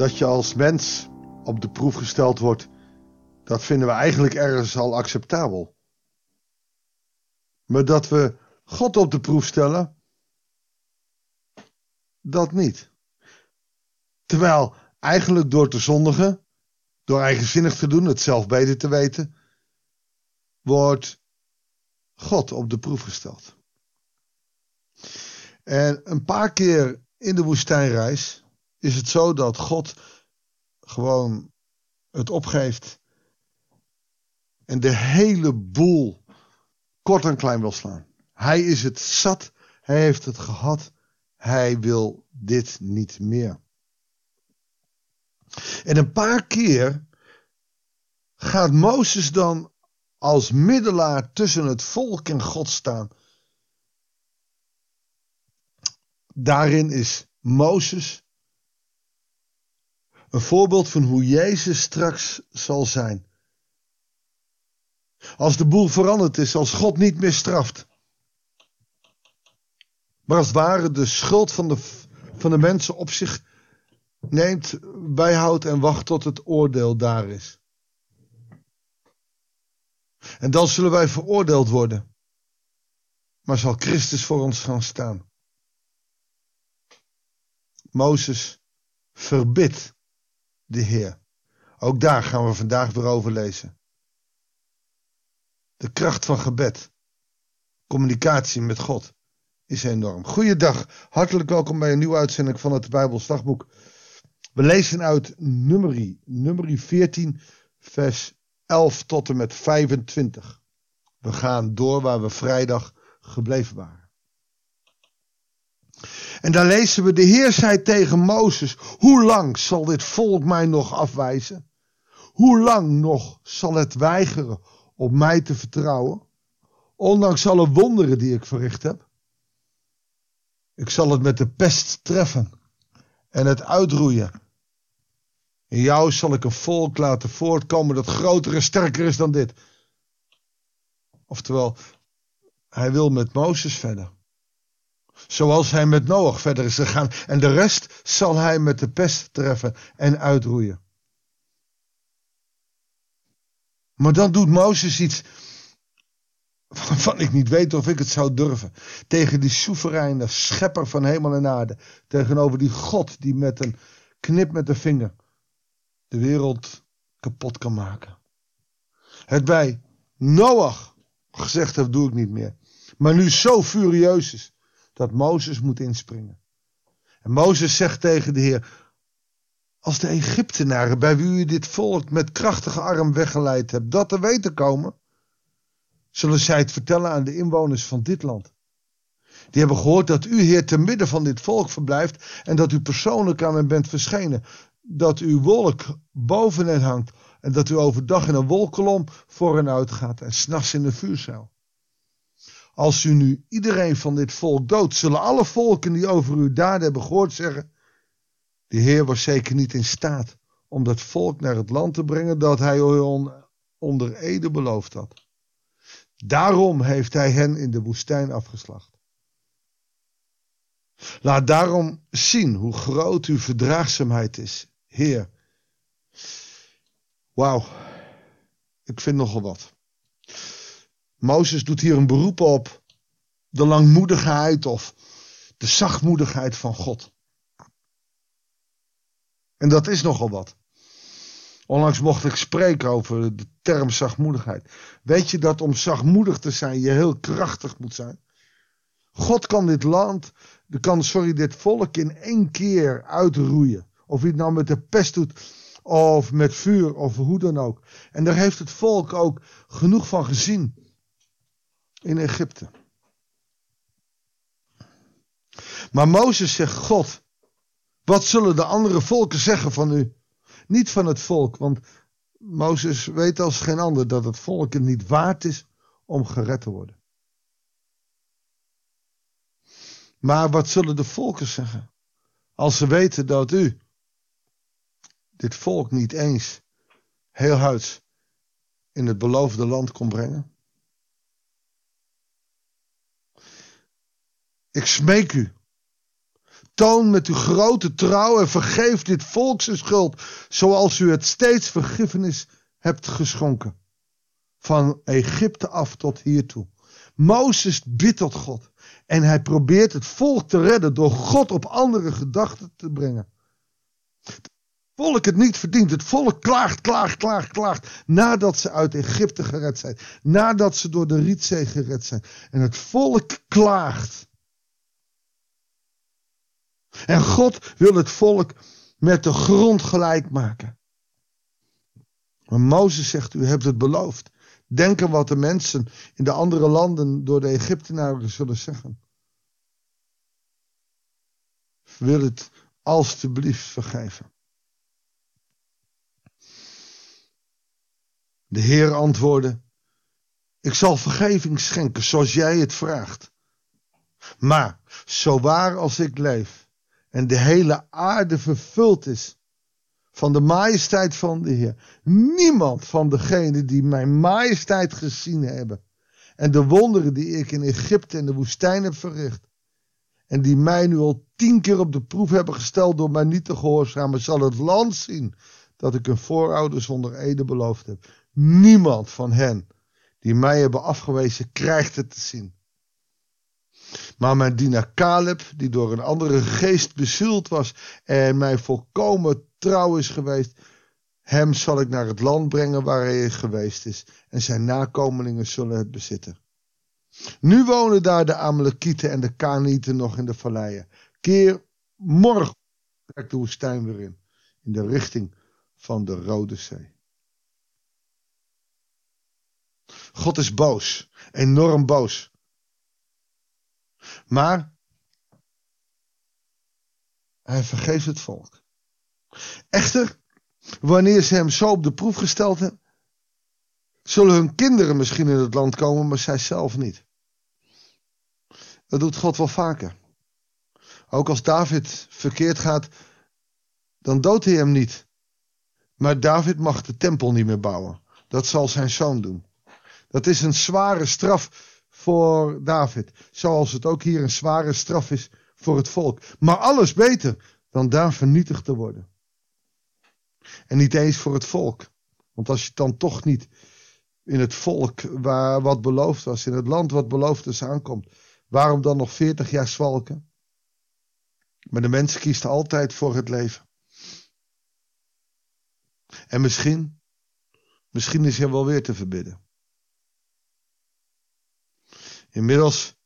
dat je als mens op de proef gesteld wordt, dat vinden we eigenlijk ergens al acceptabel. Maar dat we God op de proef stellen, dat niet. Terwijl eigenlijk door te zondigen, door eigenzinnig te doen, het zelf beter te weten, wordt God op de proef gesteld. En een paar keer in de woestijnreis is het zo dat God gewoon het opgeeft en de hele boel kort en klein wil slaan. Hij is het zat, hij heeft het gehad, hij wil dit niet meer. En een paar keer gaat Mozes dan als middelaar tussen het volk en God staan. Daarin is Mozes een voorbeeld van hoe Jezus straks zal zijn. Als de boel veranderd is, als God niet meer straft. Maar als het ware de schuld van de, van de mensen op zich neemt, bijhoudt en wacht tot het oordeel daar is. En dan zullen wij veroordeeld worden. Maar zal Christus voor ons gaan staan. Mozes verbidt de Heer. Ook daar gaan we vandaag weer over lezen. De kracht van gebed, communicatie met God, is enorm. Goeiedag, hartelijk welkom bij een nieuwe uitzending van het Bijbels Dagboek. We lezen uit nummerie, nummerie 14, vers 11 tot en met 25. We gaan door waar we vrijdag gebleven waren. En daar lezen we, de Heer zei tegen Mozes, hoe lang zal dit volk mij nog afwijzen? Hoe lang nog zal het weigeren op mij te vertrouwen? Ondanks alle wonderen die ik verricht heb. Ik zal het met de pest treffen en het uitroeien. In jou zal ik een volk laten voortkomen dat groter en sterker is dan dit. Oftewel, hij wil met Mozes verder. Zoals hij met Noach verder is gegaan. En de rest zal hij met de pest treffen en uitroeien. Maar dan doet Mozes iets waarvan ik niet weet of ik het zou durven. Tegen die soevereine schepper van hemel en aarde. Tegenover die God die met een knip met de vinger de wereld kapot kan maken. Het bij Noach gezegd heeft, doe ik niet meer. Maar nu zo furieus is dat Mozes moet inspringen. En Mozes zegt tegen de Heer, als de Egyptenaren bij wie u dit volk met krachtige arm weggeleid hebt, dat te weten komen, zullen zij het vertellen aan de inwoners van dit land. Die hebben gehoord dat u, Heer, te midden van dit volk verblijft en dat u persoonlijk aan hen bent verschenen. Dat uw wolk boven hen hangt en dat u overdag in een wolkolom voor hen uitgaat en s'nachts in een vuurzeil. Als u nu iedereen van dit volk doodt, zullen alle volken die over uw daden hebben gehoord zeggen: De Heer was zeker niet in staat om dat volk naar het land te brengen dat hij onder ede beloofd had. Daarom heeft hij hen in de woestijn afgeslacht. Laat daarom zien hoe groot uw verdraagzaamheid is, Heer. Wauw, ik vind nogal wat. Mozes doet hier een beroep op de langmoedigheid of de zachtmoedigheid van God. En dat is nogal wat. Onlangs mocht ik spreken over de term zachtmoedigheid. Weet je dat om zachtmoedig te zijn je heel krachtig moet zijn? God kan dit land, kan, sorry, dit volk in één keer uitroeien. Of hij het nou met de pest doet, of met vuur, of hoe dan ook. En daar heeft het volk ook genoeg van gezien in Egypte. Maar Mozes zegt: God, wat zullen de andere volken zeggen van u? Niet van het volk, want Mozes weet als geen ander dat het volk het niet waard is om gered te worden. Maar wat zullen de volken zeggen als ze weten dat u dit volk niet eens heel huids in het beloofde land kon brengen? Ik smeek u, Toon met uw grote trouw en vergeef dit volk zijn schuld, zoals u het steeds vergiffenis hebt geschonken. Van Egypte af tot hiertoe. Mozes bidt tot God. En hij probeert het volk te redden door God op andere gedachten te brengen. Het volk het niet verdient. Het volk klaagt, klaagt, klaagt, klaagt. Nadat ze uit Egypte gered zijn. Nadat ze door de Rietzee gered zijn. En het volk klaagt. En God wil het volk met de grond gelijk maken. Maar Mozes zegt, u hebt het beloofd. Denk wat de mensen in de andere landen door de Egyptenaren zullen zeggen. Wil het alstublieft vergeven. De Heer antwoordde, ik zal vergeving schenken zoals jij het vraagt. Maar zo waar als ik leef en de hele aarde vervuld is van de majesteit van de Heer. Niemand van degenen die mijn majesteit gezien hebben en de wonderen die ik in Egypte en de woestijn heb verricht en die mij nu al tien keer op de proef hebben gesteld door mij niet te gehoorzamen, zal het land zien dat ik hun voorouders zonder ede beloofd heb. Niemand van hen die mij hebben afgewezen krijgt het te zien. Maar mijn dienaar Caleb, die door een andere geest bezield was en mij volkomen trouw is geweest, hem zal ik naar het land brengen waar hij geweest is, en zijn nakomelingen zullen het bezitten. Nu wonen daar de Amalekieten en de Kanieten nog in de valleien. Keer morgen trekt de woestijn weer in, in de richting van de Rode Zee. God is boos, enorm boos. Maar hij vergeeft het volk. Echter, wanneer ze hem zo op de proef gesteld hebben, zullen hun kinderen misschien in het land komen, maar zij zelf niet. Dat doet God wel vaker. Ook als David verkeerd gaat, dan doodt hij hem niet. Maar David mag de tempel niet meer bouwen. Dat zal zijn zoon doen. Dat is een zware straf voor David. Zoals het ook hier een zware straf is voor het volk. Maar alles beter dan daar vernietigd te worden. En niet eens voor het volk. Want als je dan toch niet in het volk waar wat beloofd was, in het land wat beloofd is aankomt, waarom dan nog veertig jaar zwalken? Maar de mens kiest altijd voor het leven. En misschien, misschien is hij wel weer te verbidden. Inmiddels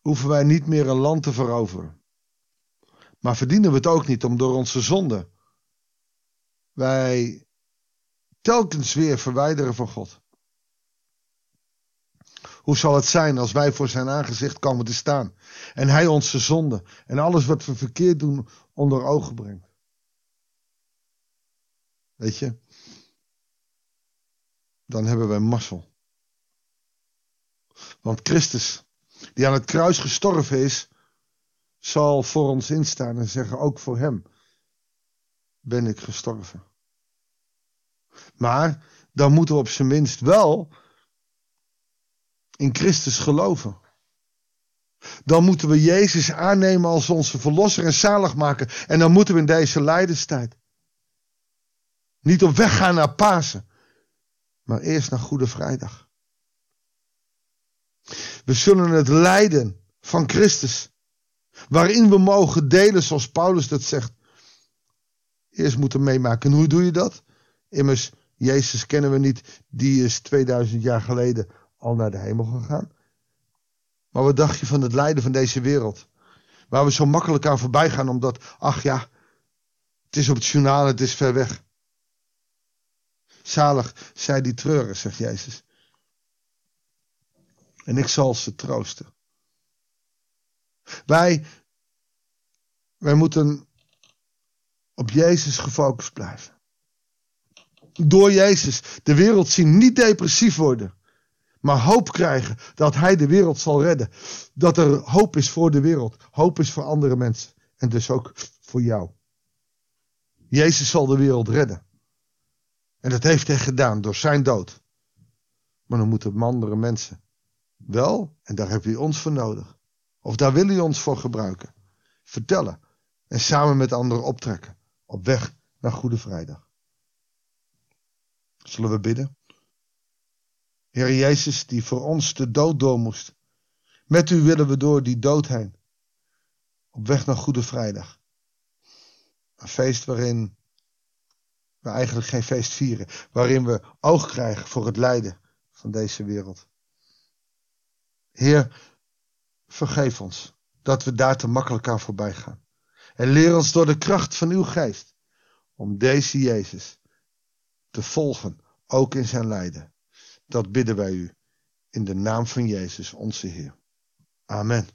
hoeven wij niet meer een land te veroveren. Maar verdienen we het ook niet om door onze zonde wij telkens weer verwijderen van God. Hoe zal het zijn als wij voor zijn aangezicht komen te staan en hij onze zonde en alles wat we verkeerd doen onder ogen brengt? Weet je, dan hebben wij mazzel. Want Christus, die aan het kruis gestorven is, zal voor ons instaan en zeggen, ook voor hem ben ik gestorven. Maar dan moeten we op zijn minst wel in Christus geloven. Dan moeten we Jezus aannemen als onze verlosser en zaligmaker. En dan moeten we in deze lijdenstijd niet op weg gaan naar Pasen, maar eerst naar Goede Vrijdag. We zullen het lijden van Christus, waarin we mogen delen zoals Paulus dat zegt, eerst moeten meemaken. En hoe doe je dat? Immers, Jezus kennen we niet, die is 2000 jaar geleden al naar de hemel gegaan. Maar wat dacht je van het lijden van deze wereld? Waar we zo makkelijk aan voorbij gaan, omdat, ach ja, het is op het journaal, het is ver weg. Zalig zij die treuren, zegt Jezus en ik zal ze troosten. Wij, wij moeten op Jezus gefocust blijven. Door Jezus de wereld zien niet depressief worden, maar hoop krijgen dat Hij de wereld zal redden. Dat er hoop is voor de wereld, hoop is voor andere mensen en dus ook voor jou. Jezus zal de wereld redden. En dat heeft hij gedaan door zijn dood. Maar dan moeten andere mensen wel, en daar heb je ons voor nodig. Of daar wil je ons voor gebruiken. vertellen en samen met anderen optrekken op weg naar Goede Vrijdag. Zullen we bidden? Heer Jezus, die voor ons de dood door moest. Met u willen we door die dood heen. Op weg naar Goede Vrijdag. Een feest waarin we eigenlijk geen feest vieren. Waarin we oog krijgen voor het lijden van deze wereld. Heer, vergeef ons dat we daar te makkelijk aan voorbij gaan. En leer ons door de kracht van uw geest om deze Jezus te volgen, ook in zijn lijden. Dat bidden wij u in de naam van Jezus, onze Heer. Amen.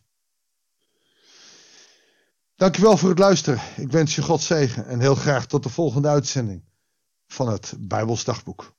Dankjewel voor het luisteren. Ik wens je God zegen en heel graag tot de volgende uitzending van het Bijbels Dagboek.